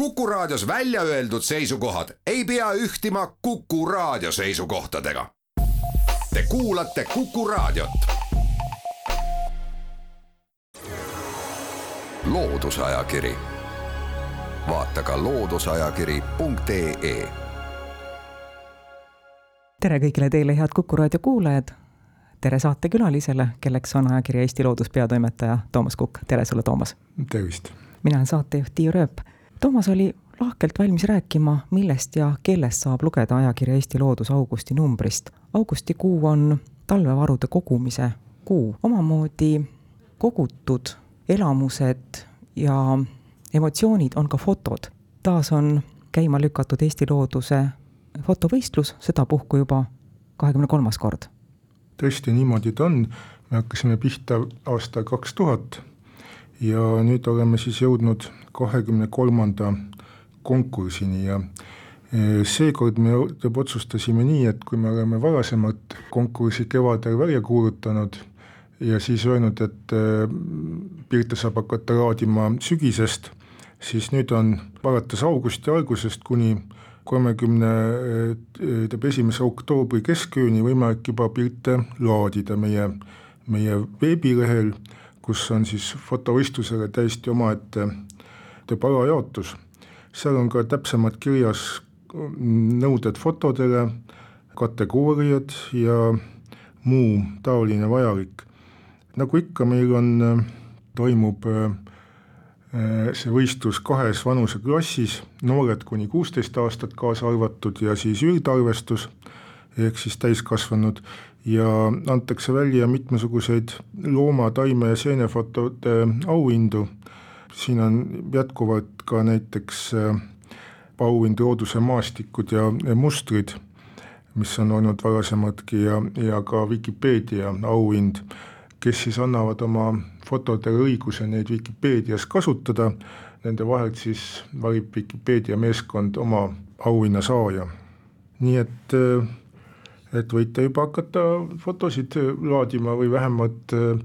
Kuku Raadios välja öeldud seisukohad ei pea ühtima Kuku Raadio seisukohtadega. Te kuulate Kuku Raadiot. loodusajakiri, vaata ka looduseajakiri.ee. tere kõigile teile, head Kuku Raadio kuulajad. tere saatekülalisele, kelleks on ajakirja Eesti Loodus peatoimetaja Toomas Kukk, tere sulle, Toomas. tervist. mina olen saatejuht Tiiu Rööp Toomas oli lahkelt valmis rääkima, millest ja kellest saab lugeda ajakirja Eesti Loodus augusti numbrist. augustikuu on talvevarude kogumise kuu, omamoodi kogutud elamused ja emotsioonid on ka fotod. taas on käima lükatud Eesti Looduse fotovõistlus, sedapuhku juba kahekümne kolmas kord. tõesti, niimoodi ta on, me hakkasime pihta aastal kaks tuhat ja nüüd oleme siis jõudnud kahekümne kolmanda konkursini ja e, seekord me otsustasime nii, et kui me oleme varasemalt konkursi kevadel välja kuulutanud ja siis öelnud, et e, Pirita saab hakata laadima sügisest, siis nüüd on alates augusti algusest kuni kolmekümne, e, tähendab esimese oktoobri keskööni võimalik juba pilte laadida meie, meie veebilehel kus on siis fotovõistlusele täiesti omaette alajaotus. seal on ka täpsemalt kirjas nõuded fotodele, kategooriad ja muu taoline vajalik. nagu ikka, meil on, toimub äh, see võistlus kahes vanuseklassis, noored kuni kuusteist aastat kaasa arvatud ja siis üldarvestus ehk siis täiskasvanud ja antakse välja mitmesuguseid looma, taime ja seenefotode auhindu, siin on jätkuvalt ka näiteks äh, auhind Looduse maastikud ja mustrid, mis on olnud varasemadki ja, ja ka Vikipeedia auhind, kes siis annavad oma fotodele õiguse neid Vikipeedias kasutada, nende vahelt siis valib Vikipeedia meeskond oma auhinna saaja. nii et äh, et võite juba hakata fotosid laadima või vähemalt äh,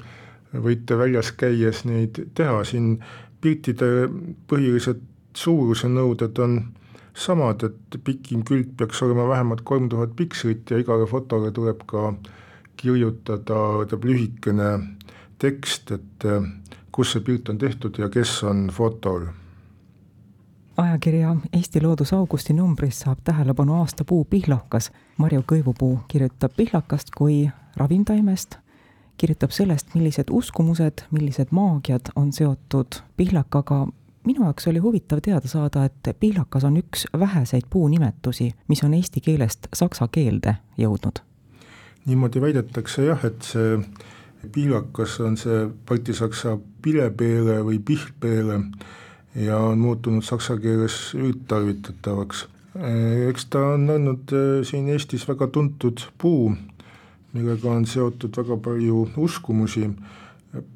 võite väljas käies neid teha, siin piltide põhilised suuruse nõuded on samad, et pikim külg peaks olema vähemalt kolm tuhat pikslit ja igale fotole tuleb ka kirjutada, tähendab lühikene tekst, et äh, kus see pilt on tehtud ja kes on fotol ajakirja Eesti Loodus augusti numbris saab tähelepanu aastapuu pihlakas. Marju Kõivupuu kirjutab pihlakast kui ravimtaimest, kirjutab sellest, millised uskumused, millised maagiad on seotud pihlakaga. minu jaoks oli huvitav teada saada, et pihlakas on üks väheseid puunimetusi, mis on eesti keelest saksa keelde jõudnud. niimoodi väidetakse jah, et see pihlakas on see baltisaksa pilepeele või pihlpeele ja on muutunud saksa keeles üldtarvitatavaks. eks ta on olnud äh, siin Eestis väga tuntud puu, millega on seotud väga palju uskumusi,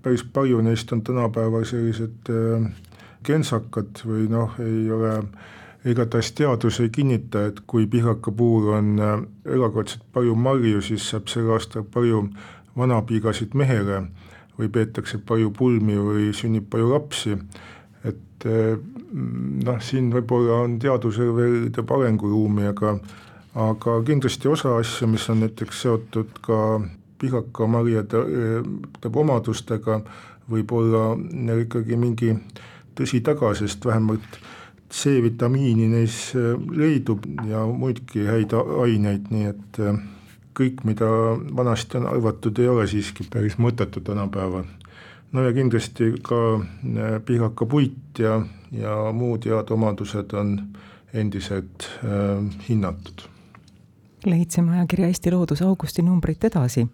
päris palju neist on tänapäeval sellised äh, kentsakad või noh, ei ole igatahes teadus ei kinnita, et kui pihlakapuur on äh, erakordselt palju marju, siis saab sel aastal palju vanapiigasid mehele või peetakse palju pulmi või sünnib palju lapsi et eh, noh, siin võib-olla on teadusel veel teeb arenguruumi, aga aga kindlasti osa asju, mis on näiteks seotud ka pihakamarjade tähendab omadustega, võib olla neil ikkagi mingi tõsi taga, sest vähemalt C-vitamiini neis eh, leidub ja muidki häid aineid, nii et eh, kõik, mida vanasti on arvatud, ei ole siiski päris mõttetu tänapäeval no ja kindlasti ka äh, pihakapuit ja, ja muud head omadused on endiselt äh, hinnatud. leidsime ajakirja Eesti Loodus augusti numbrit edasi.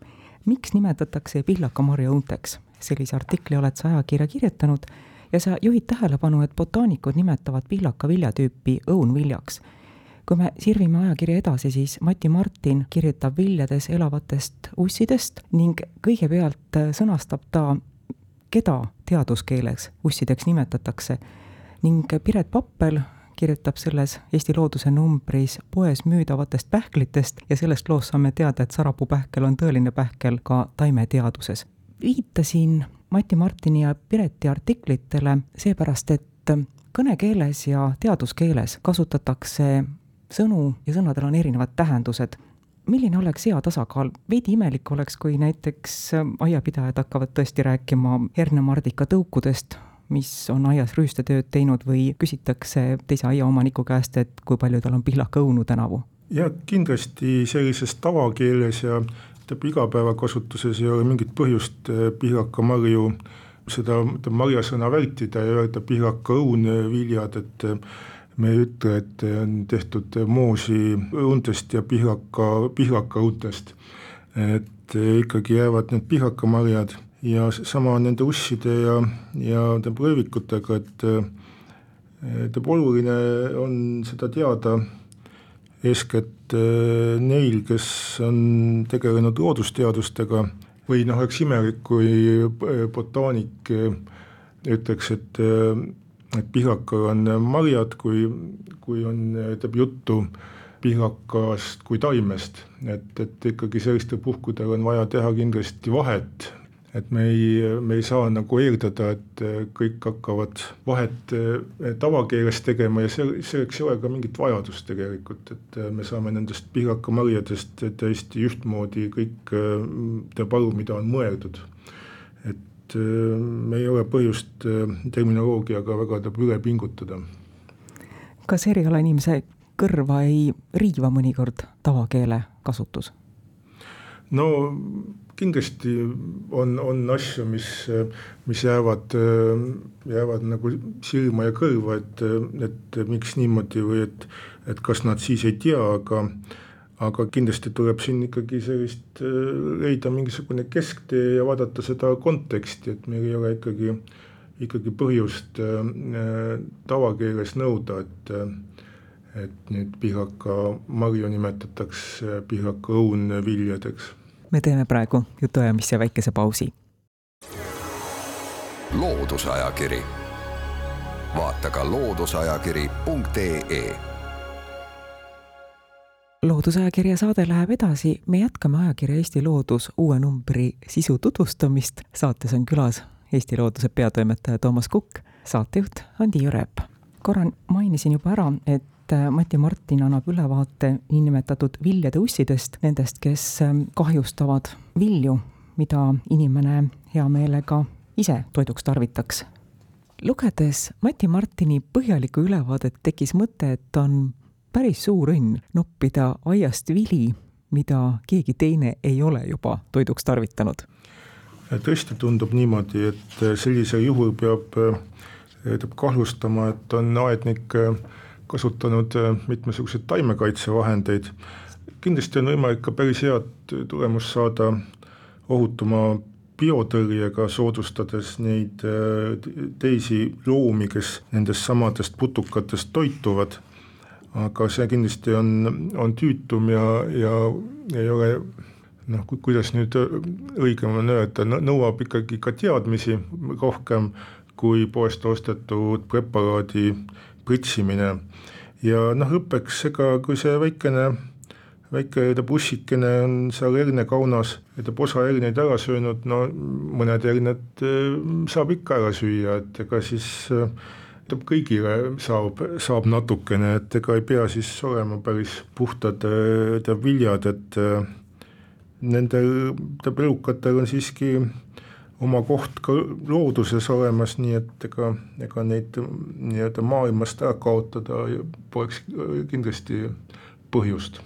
miks nimetatakse pihlakamarja õunteks? sellise artikli oled sa ajakirja kirjutanud ja sa juhid tähelepanu, et botaanikud nimetavad pihlaka viljatüüpi õunviljaks kui me sirvime ajakirja edasi, siis Mati Martin kirjutab viljades elavatest ussidest ning kõigepealt sõnastab ta keda teaduskeeles ussideks nimetatakse ning Piret Pappel kirjutab selles Eesti Looduse numbris poes müüdavatest pähklitest ja sellest loost saame teada, et sarapuupähkel on tõeline pähkel ka taimeteaduses. viitasin Mati Martini ja Pireti artiklitele seepärast, et kõnekeeles ja teaduskeeles kasutatakse sõnu ja sõnadel on erinevad tähendused. Milline oleks hea tasakaal, veidi imelik oleks, kui näiteks aiapidajad hakkavad tõesti rääkima hernemardika tõukudest, mis on aias rüüstetööd teinud või küsitakse teise aiaomaniku käest, et kui palju tal on pihlakaõunu tänavu? jah, kindlasti sellises tavakeeles ja ütleme igapäevakasutuses ei ole mingit põhjust eh, pihlakamarju seda marjasõna vältida ja öelda pihlakaõun viljad, et eh, me ei ütle, et on tehtud moosi õuntest ja pihlaka, pihlakaõuntest. et eh, ikkagi jäävad need pihlakamarjad ja sama nende usside ja, ja röövikutega, et tähendab, oluline on seda teada eeskätt äh, neil, kes on tegelenud loodusteadustega või noh, oleks imelik, kui äh, botaanik äh, ütleks, et, et pihlakal on marjad, kui, kui on, teeb juttu pihlakast kui taimest, et, et ikkagi sellistel puhkudel on vaja teha kindlasti vahet. Et me ei, me ei saa nagu eeldada, et kõik hakkavad vahet tavakeeles tegema ja see, selleks ei ole ka mingit vajadust tegelikult, et me saame nendest pihlakamarjadest täiesti ühtmoodi kõik eh, aru, mida on mõeldud. Et me ei ole põhjust terminoloogiaga väga üle pingutada. kas erialainimese kõrva ei riiva mõnikord tavakeele kasutus? no kindlasti on, on asju, mis, mis jäävad, jäävad nagu silma ja kõrva, et, et miks niimoodi või et, et kas nad siis ei tea, aga aga kindlasti tuleb siin ikkagi sellist leida mingisugune kesktee ja vaadata seda konteksti, et meil ei ole ikkagi, ikkagi põhjust tavakeeles nõuda, et et nüüd pihlaka marju nimetatakse pihlaka õunviljadeks me teeme praegu jutuajamisse väikese pausi. loodusajakiri, vaata ka looduseajakiri.ee loodusajakirja saade läheb edasi, me jätkame ajakirja Eesti Loodus uue numbri sisu tutvustamist. saates on külas Eesti Looduse peatoimetaja Toomas Kukk, saatejuht on Tiiu Rööp. korra mainisin juba ära, et et äh, Mati Martin annab ülevaate niinimetatud viljade ussidest, nendest, kes ähm, kahjustavad vilju, mida inimene hea meelega ise toiduks tarvitaks. lugedes Mati Martini põhjalikku ülevaadet, tekkis mõte, et on päris suur õnn noppida aiast vili, mida keegi teine ei ole juba toiduks tarvitanud. tõesti tundub niimoodi, et sellisel juhul peab, peab äh, kahtlustama, et on aednik äh, kasutanud äh, mitmesuguseid taimekaitsevahendeid, kindlasti on võimalik ka päris head tulemust saada ohutuma biotõrjega, soodustades neid äh, teisi loomi, kes nendest samadest putukatest toituvad, aga see kindlasti on, on tüütum ja, ja ei ole noh, kuidas nüüd õigem on öelda, nõuab ikkagi ka teadmisi rohkem kui poest ostetud preparaadi pritsimine ja noh, õppeks, ega kui see väikene, väike bussikene on seal hernekaunas ja ta osa herneid ära söönud, no mõned herned eh, saab ikka ära süüa, et ega siis ütleb eh, kõigile saab, saab natukene, et ega ei pea siis olema päris puhtad teab viljad, et eh, nendel teab elukatel on siiski oma koht ka looduses olemas, nii et ega, ega neid nii-öelda maailmast ära kaotada poleks kindlasti põhjust.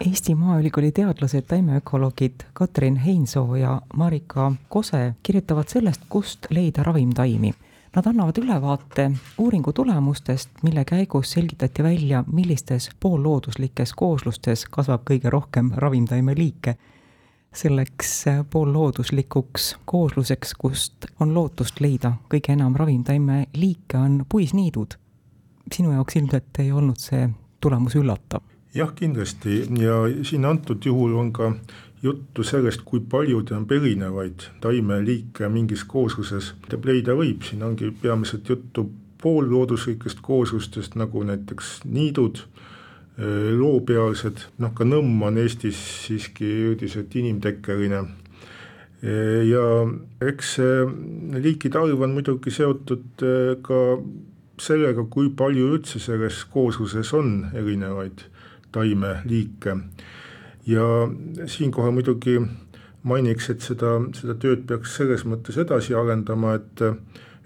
Eesti Maaülikooli teadlased, taimeökoloogid Katrin Heinsoo ja Marika Kose kirjutavad sellest, kust leida ravimtaimi. Nad annavad ülevaate uuringu tulemustest, mille käigus selgitati välja, millistes poollooduslikes kooslustes kasvab kõige rohkem ravimtaimeliike selleks äh, poollooduslikuks koosluseks, kust on lootust leida kõige enam ravimtaimeliike, on puisniidud. sinu jaoks ilmselt ei olnud see tulemus üllatav? jah, kindlasti ja siin antud juhul on ka juttu sellest, kui palju tähendab erinevaid taimeliike mingis koosluses leida võib, siin ongi peamiselt juttu poollooduslikest kooslustest, nagu näiteks niidud Äh, loopealsed, noh ka nõmm on Eestis siiski üldiselt inimtekkeline. Äh, ja eks see liikide arv on muidugi seotud äh, ka sellega, kui palju üldse selles koosluses on erinevaid taimeliike. Ja siinkohal muidugi mainiks, et seda, seda tööd peaks selles mõttes edasi arendama, et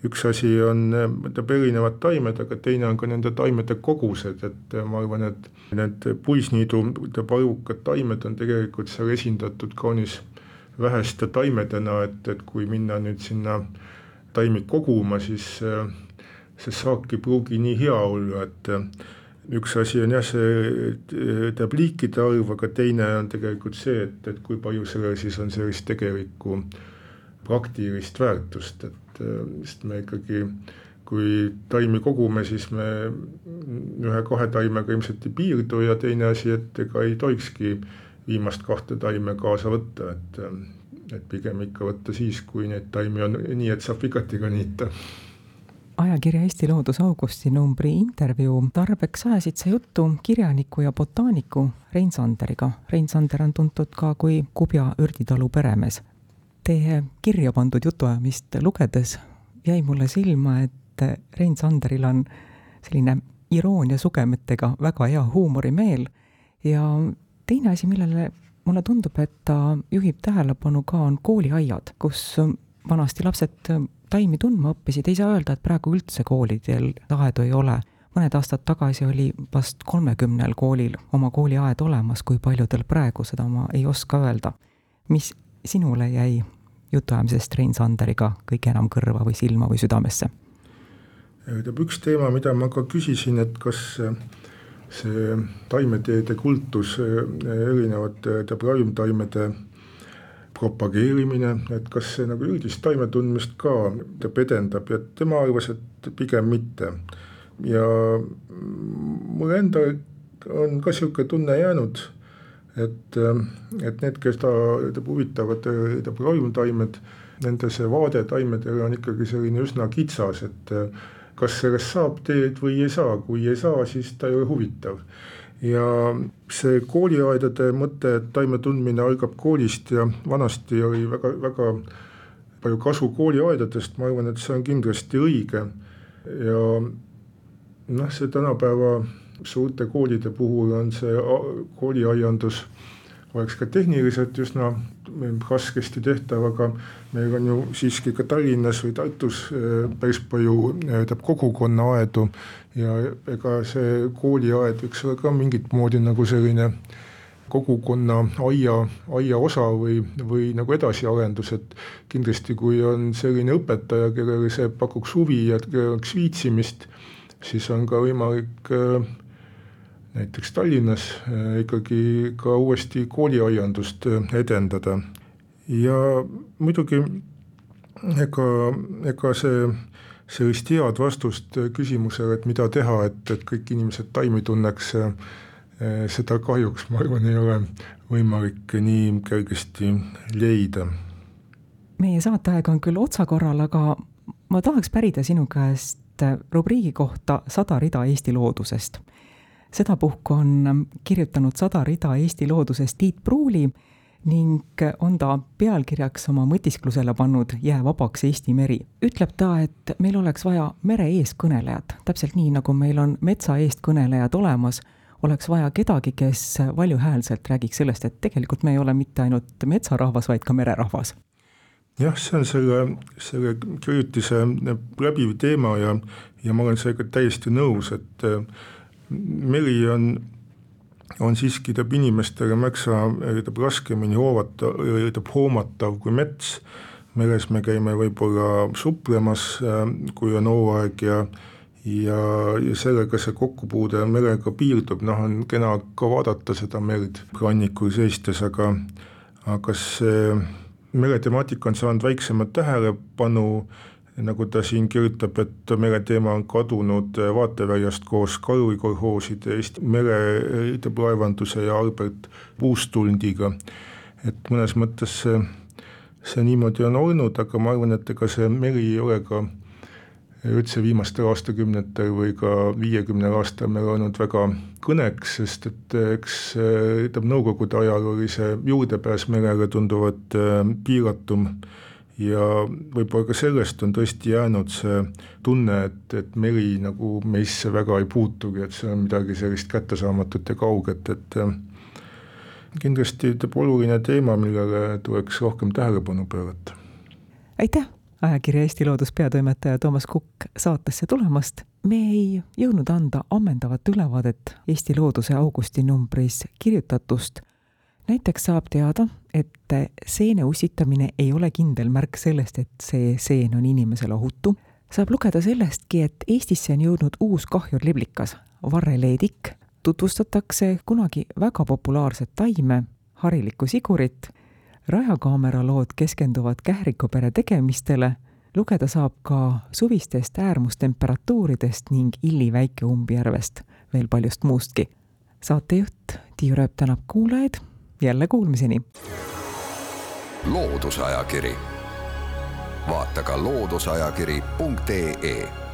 üks asi on tähendab erinevad taimed, aga teine on ka nende taimede kogused, et ma arvan, et need puisniidu arvukad taimed on tegelikult seal esindatud kaunis väheste taimedena, et, et kui minna nüüd sinna taimi koguma, siis see saak ei pruugi nii hea olla, et üks asi on jah, see tähendab liikide arv, aga teine on tegelikult see, et, et kui palju sellel siis on sellist tegelikku praktilist väärtust, et sest me ikkagi kui taimi kogume, siis me ühe-kahe taimega ilmselt ei piirdu ja teine asi, et ega ei tohikski viimast kahte taime kaasa võtta, et, et pigem ikka võtta siis, kui neid taimi on nii, et saab vigatiga niita ajakirja Eesti Loodus augustinumbri intervjuu. Tarbeks ajasid sa juttu kirjaniku ja botaaniku Rein Sanderiga. Rein Sander on tuntud ka kui Kubja ürditalu peremees. Teie kirja pandud jutuajamist lugedes jäi mulle silma, et Rein Sanderil on selline iroonia sugemetega väga hea huumorimeel ja teine asi, millele mulle tundub, et ta juhib tähelepanu ka, on kooliaiad, kus vanasti lapsed taimi tundma õppisid, ei saa öelda, et praegu üldse koolidel aedu ei ole. mõned aastad tagasi oli vast kolmekümnel koolil oma kooliaed olemas, kui paljudel praegu, seda ma ei oska öelda. mis sinule jäi jutuajamisest Rein Sanderiga kõige enam kõrva või silma või südamesse? tähendab, üks teema, mida ma ka küsisin, et kas see taimeteede kultus, erinevate tähendab ravimtaimede propageerimine, et kas see nagu üldist taimetundmist ka edendab ja tema arvas, et pigem mitte. ja mul endal on ka sihuke tunne jäänud et, et need, kes ta ütleb huvitavad, ütleb ravimtaimed, nende see vaade taimedele on ikkagi selline üsna kitsas, et kas sellest saab teed või ei saa, kui ei saa, siis ta ei ole huvitav. Ja see kooliaedade mõte, et taime tundmine algab koolist ja vanasti oli väga, väga palju kasu kooliaedadest, ma arvan, et see on kindlasti õige. Ja noh, see tänapäeva suurte koolide puhul on see kooliaiandus oleks ka tehniliselt üsna raskesti tehtav, aga meil on ju siiski ka Tallinnas või Tartus äh, päris palju tähendab kogukonnaaedu ja ega see kooliaed võiks olla ka mingit moodi nagu selline kogukonna aia, aia osa või, või nagu edasiarendus, et kindlasti, kui on selline õpetaja, kellele see pakuks huvi ja kellel oleks viitsimist, siis on ka võimalik äh, näiteks Tallinnas äh, ikkagi ka uuesti kooliaiandust äh, edendada. ja muidugi ega, ega see, sellist head vastust küsimusele, et mida teha, et, et kõik inimesed taimi tunneks, äh, seda kahjuks ma arvan, ei ole võimalik nii kergesti leida. meie saateaeg on küll otsakorral, aga ma tahaks pärida sinu käest rubriigi kohta Sada rida Eesti loodusest sedapuhku on kirjutanud sada rida Eesti loodusest Tiit Pruuli ning on ta pealkirjaks oma mõtisklusele pannud Jää vabaks Eesti meri. ütleb ta, et meil oleks vaja mere eeskõnelejat, täpselt nii, nagu meil on metsa eestkõnelejad olemas, oleks vaja kedagi, kes valjuhäälselt räägiks sellest, et tegelikult me ei ole mitte ainult metsarahvas, vaid ka mererahvas jah, see on selle, selle kirjutise läbiv teema ja, ja ma olen sellega täiesti nõus, et meri on, on siiski teab inimestele märksa teab raskemini hoovata, teab hoomatav kui mets. meres me käime võib-olla suplemas, kui on hooaeg ja ja, ja sellega see kokkupuude merega piirdub, noh, on kena ka vaadata seda merd rannikul seistes, aga aga see meretemaatika on saanud väiksemat tähelepanu nagu ta siin kirjutab, et mereteema on kadunud vaateväljast koos karuikolhooside, Eesti merelaevanduse ja Albert Puustuldiga. et mõnes mõttes see, see niimoodi on olnud, aga ma arvan, et ega see meri ei ole ka üldse viimastel aastakümnetel või ka viiekümnel aastal meil olnud väga kõneks, sest et eks ütleme, nõukogude ajal oli see juurdepääs merele tunduvalt piiratum ja võib-olla ka sellest on tõesti jäänud see tunne, et, et meri nagu meisse väga ei puutugi, et see on midagi sellist kättesaamatut ja kauget, et äh, kindlasti ütleb oluline teema, millele tuleks rohkem tähelepanu pöörata. aitäh, ajakirja Eesti Loodus peatoimetaja Toomas Kukk saatesse tulemast. me ei jõudnud anda ammendavat ülevaadet Eesti Looduse augustinumbris kirjutatust näiteks saab teada, et seene ussitamine ei ole kindel märk sellest, et see seen on inimesele ohutu. saab lugeda sellestki, et Eestisse on jõudnud uus kahjurliblikas, varreleedik, tutvustatakse kunagi väga populaarset taime, harilikku sigurit, rajakaamera lood keskenduvad kährikupere tegemistele, lugeda saab ka suvistest äärmustemperatuuridest ning Illi väikeumbjärvest, veel paljust muustki. saatejuht Tiiu Rööp tänab kuulajaid jälle kuulmiseni. loodusajakiri, vaata ka looduseajakiri.ee